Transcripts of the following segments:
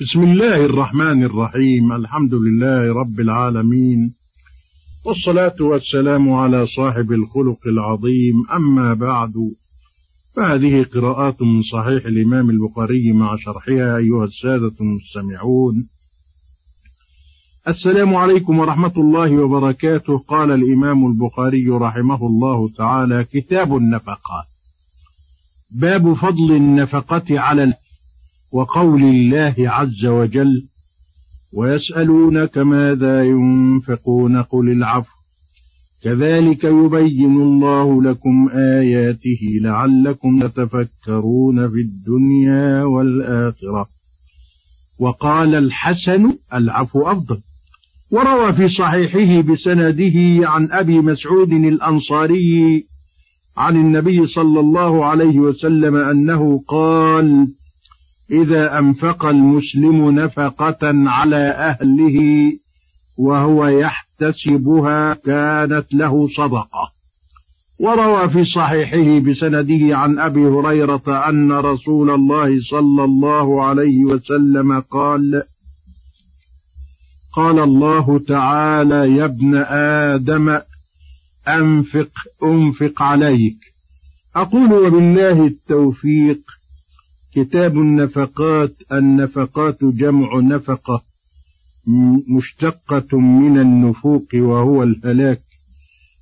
بسم الله الرحمن الرحيم. الحمد لله رب العالمين. والصلاة والسلام على صاحب الخلق العظيم. أما بعد فهذه قراءات من صحيح الإمام البخاري مع شرحها أيها السادة المستمعون. السلام عليكم ورحمة الله وبركاته. قال الإمام البخاري رحمه الله تعالى كتاب النفقات. باب فضل النفقة على وقول الله عز وجل ويسألونك ماذا ينفقون قل العفو. كذلك يبين الله لكم آياته لعلكم تتفكرون في الدنيا والآخرة. وقال الحسن العفو أفضل. وروى في صحيحه بسنده عن أبي مسعود الأنصاري عن النبي صلى الله عليه وسلم أنه قال إذا أنفق المسلم نفقة على أهله وهو يحتسبها كانت له صدقة. وروى في صحيحه بسنده عن أبي هريرة أن رسول الله صلى الله عليه وسلم قال قال الله تعالى يا ابن آدم أنفق أنفق عليك. أقول وبالله التوفيق. كتاب النفقات النفقات جمع نفقة مشتقة من النفوق وهو الهلاك.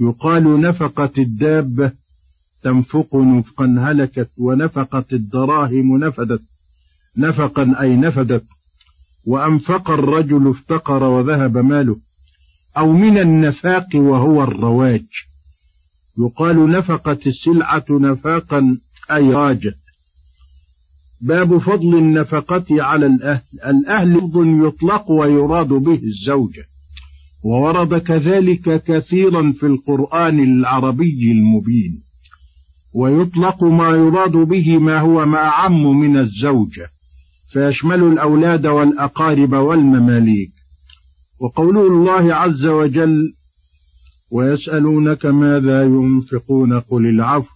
يقال نفقة الدابة تنفق نفقا هلكت ونفقت الدراهم نفدت. نفقا أي نفدت. وأنفق الرجل افتقر وذهب ماله. أو من النفاق وهو الرواج. يقال نفقت السلعة نفاقا أي راجت باب فضل النفقة على الأهل. الأهل لفظ يطلق ويراد به الزوجة. وورد كذلك كثيرا في القرآن العربي المبين. ويطلق ما يراد به ما هو ما أعم من الزوجة. فيشمل الأولاد والأقارب والمماليك. وقوله الله عز وجل ويسألونك ماذا ينفقون؟ قل العفو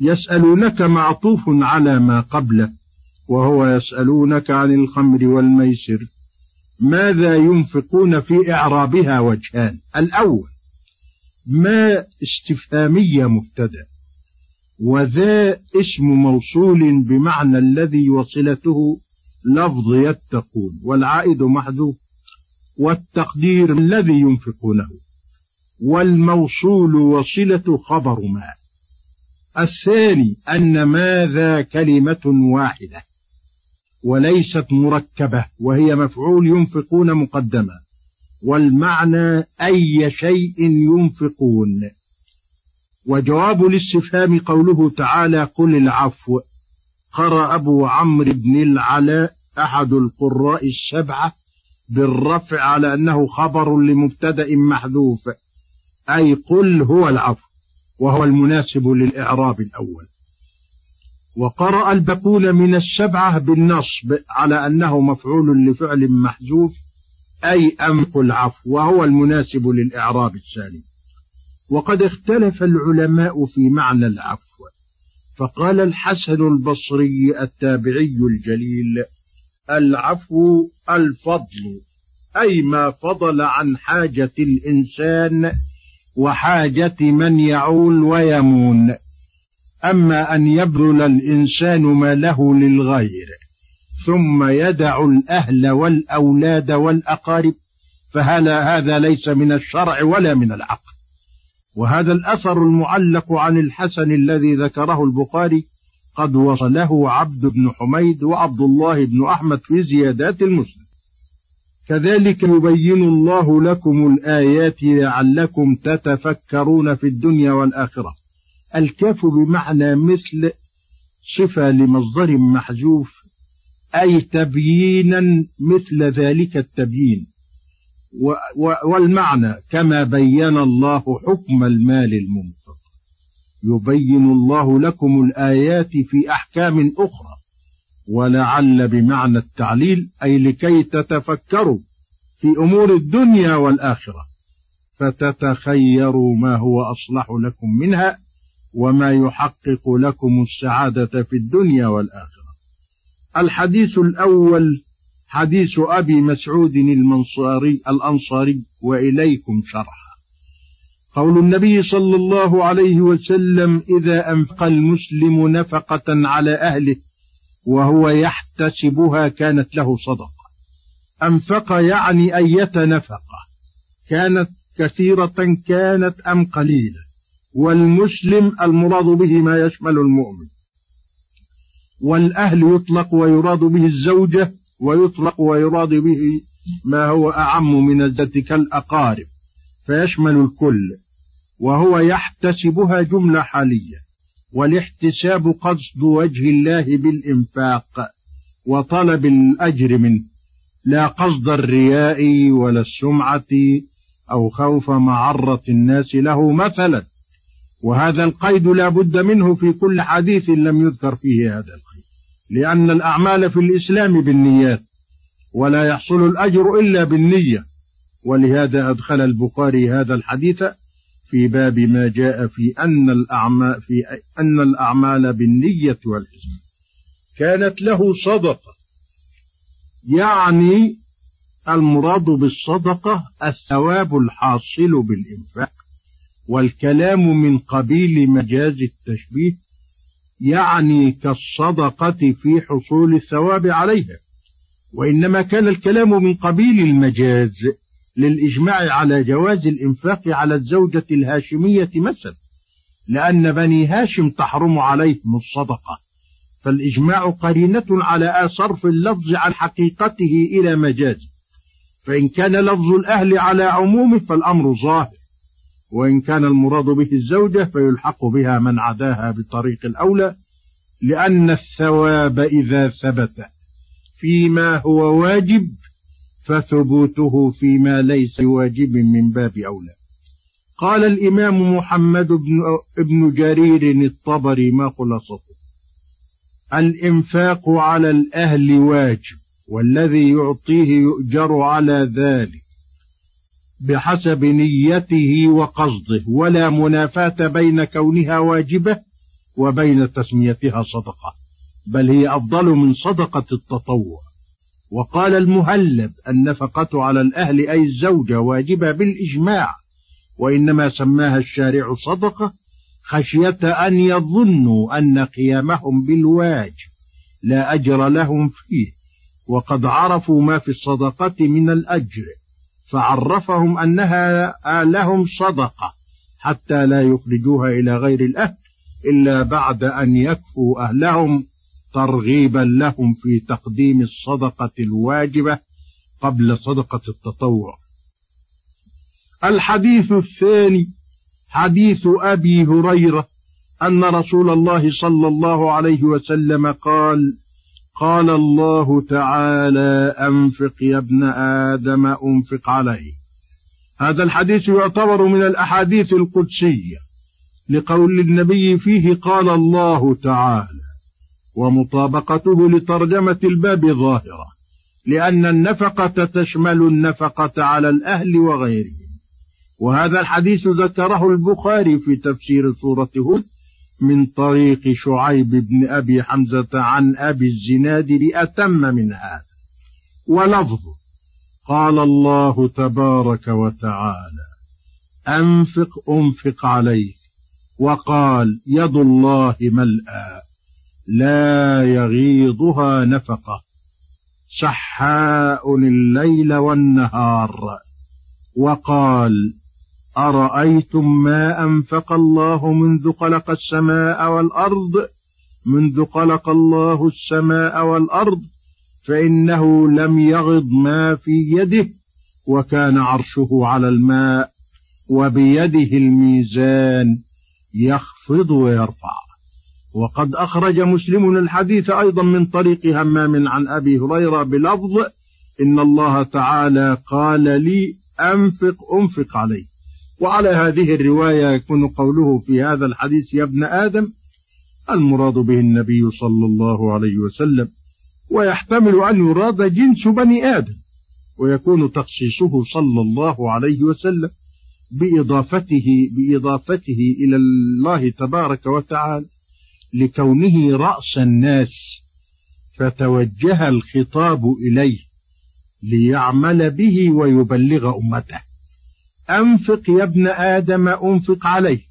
يسألونك معطوف على ما قبله وهو يسألونك عن الخمر والميسر ماذا ينفقون في إعرابها وجهان؟ الأول ما استفهامية مبتدأ وذا اسم موصول بمعنى الذي وصلته لفظ يتقون والعائد محذوف والتقدير الذي ينفقونه والموصول وصلة خبر ما. الثاني أن ماذا كلمة واحدة وليست مركبة وهي مفعول ينفقون مقدمة والمعنى أي شيء ينفقون. وجواب الاستفهام قوله تعالى قل العفو قرأ أبو عمرو بن العلاء أحد القراء السبعة بالرفع على أنه خبر لمبتدأ محذوف أي قل هو العفو. وهو المناسب للإعراب الأول. وقرأ الباقون من السبعة بالنصب على أنه مفعول لفعل محذوف أي أمق العفو وهو المناسب للإعراب الثاني وقد اختلف العلماء في معنى العفو فقال الحسن البصري التابعي الجليل العفو الفضل أي ما فضل عن حاجة الإنسان وحاجة من يعول ويمون. أما أن يبذل الإنسان ما له للغير ثم يدع الأهل والأولاد والأقارب فهذا هذا ليس من الشرع ولا من العقل؟ وهذا الأثر المعلق عن الحسن الذي ذكره البخاري قد وصله عبد بن حميد وعبد الله بن أحمد في زيادات المسلم كذلك يبين الله لكم الآيات لعلكم تتفكرون في الدنيا والآخرة. الكاف بمعنى مثل صفة لمصدر محذوف أي تبيينا مثل ذلك التبيين. والمعنى كما بين الله حكم المال المنفق. يبين الله لكم الآيات في أحكام أخرى. ولعل بمعنى التعليل أي لكي تتفكروا في أمور الدنيا والآخرة. فتتخيروا ما هو أصلح لكم منها وما يحقق لكم السعادة في الدنيا والآخرة. الحديث الأول حديث أبي مسعود المنصاري الأنصاري وإليكم شرح قول النبي صلى الله عليه وسلم إذا أنفق المسلم نفقة على أهله وهو يحتسبها كانت له صدقة. أنفق يعني أية نفقة. كانت كثيرة كانت أم قليلة. والمسلم المراد به ما يشمل المؤمن. والأهل يطلق ويراد به الزوجة ويطلق ويراد به ما هو أعم من الذات كالأقارب. فيشمل الكل. وهو يحتسبها جملة حالية. والاحتساب قصد وجه الله بالإنفاق وطلب الأجر منه. لا قصد الرياء ولا السمعة أو خوف معرة الناس له مثلا. وهذا القيد لا بد منه في كل حديث لم يذكر فيه هذا القيد. لأن الأعمال في الإسلام بالنيات ولا يحصل الأجر إلا بالنية. ولهذا أدخل البخاري هذا الحديث في باب ما جاء في أن الأعمال في أن الأعمال بالنية والإسم كانت له صدقة. يعني المراد بالصدقة الثواب الحاصل بالإنفاق والكلام من قبيل مجاز التشبيه يعني كالصدقة في حصول الثواب عليها. وإنما كان الكلام من قبيل المجاز للإجماع على جواز الإنفاق على الزوجة الهاشمية مثلا لأن بني هاشم تحرم عليهم الصدقة. فالإجماع قرينة على صرف اللفظ عن حقيقته إلى مجازه. فإن كان لفظ الأهل على عمومه فالأمر ظاهر. وإن كان المراد به الزوجة فيلحق بها من عداها بطريق الأولى لأن الثواب إذا ثبت فيما هو واجب فثبوته فيما ليس واجب من باب أولى. قال الإمام محمد بن, ابن جرير الطبري ما خلاصته؟ الإنفاق على الأهل واجب والذي يعطيه يؤجر على ذلك بحسب نيته وقصده ولا منافاة بين كونها واجبة وبين تسميتها صدقة بل هي أفضل من صدقة التطوع. وقال المهلب النفقة على الأهل أي الزوجة واجبة بالإجماع وإنما سماها الشارع صدقة خشية أن يظنوا أن قيامهم بالواجب لا أجر لهم فيه وقد عرفوا ما في الصدقة من الأجر فعرفهم أنها لهم صدقة حتى لا يخرجوها إلى غير الأهل إلا بعد أن يكفوا أهلهم. ترغيبا لهم في تقديم الصدقة الواجبة قبل صدقة التطوع. الحديث الثاني حديث أبي هريرة أن رسول الله صلى الله عليه وسلم قال قال الله تعالى أنفق يا ابن آدم أنفق عليه. هذا الحديث يعتبر من الأحاديث القدسية لقول النبي فيه قال الله تعالى. ومطابقته لترجمة الباب ظاهرة لأن النفقة تشمل النفقة على الأهل وغيرهم. وهذا الحديث ذكره البخاري في تفسير سورة هود من طريق شعيب بن أبي حمزة عن أبي الزناد لأتم من هذا. ولفظه قال الله تبارك وتعالى أنفق أنفق عليك وقال يد الله ملأى. لا يغيضها نفقة. سحاء الليل والنهار. وقال أرأيتم ما أنفق الله منذ خلق السماء والأرض؟ منذ خلق الله السماء والأرض فإنه لم يغض ما في يده وكان عرشه على الماء وبيده الميزان يخفض ويرفع. وقد أخرج مسلم الحديث أيضا من طريق همام عن أبي هريرة بلفظ إن الله تعالى قال لي أنفق أنفق عليه وعلى هذه الرواية يكون قوله في هذا الحديث يا ابن آدم المراد به النبي صلى الله عليه وسلم. ويحتمل أن يراد جنس بني آدم. ويكون تخصيصه صلى الله عليه وسلم بإضافته بإضافته إلى الله تبارك وتعالى. لكونه رأس الناس فتوجه الخطاب إليه ليعمل به ويبلغ أمته. أنفق يا ابن آدم أنفق عليك.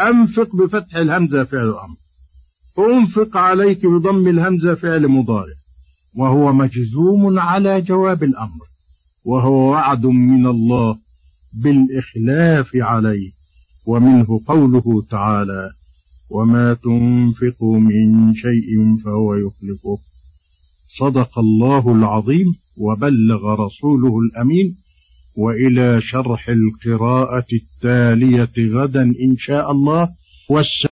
أنفق بفتح الهمزة فعل أمر. أنفق عليك بضم الهمزة فعل مضارع. وهو مجزوم على جواب الأمر. وهو وعد من الله بالإخلاف عليه. ومنه قوله تعالى وما تنفقوا من شيء فهو يخلفه. صدق الله العظيم وبلغ رسوله الأمين. وإلى شرح القراءة التالية غدا إن شاء الله. والسلام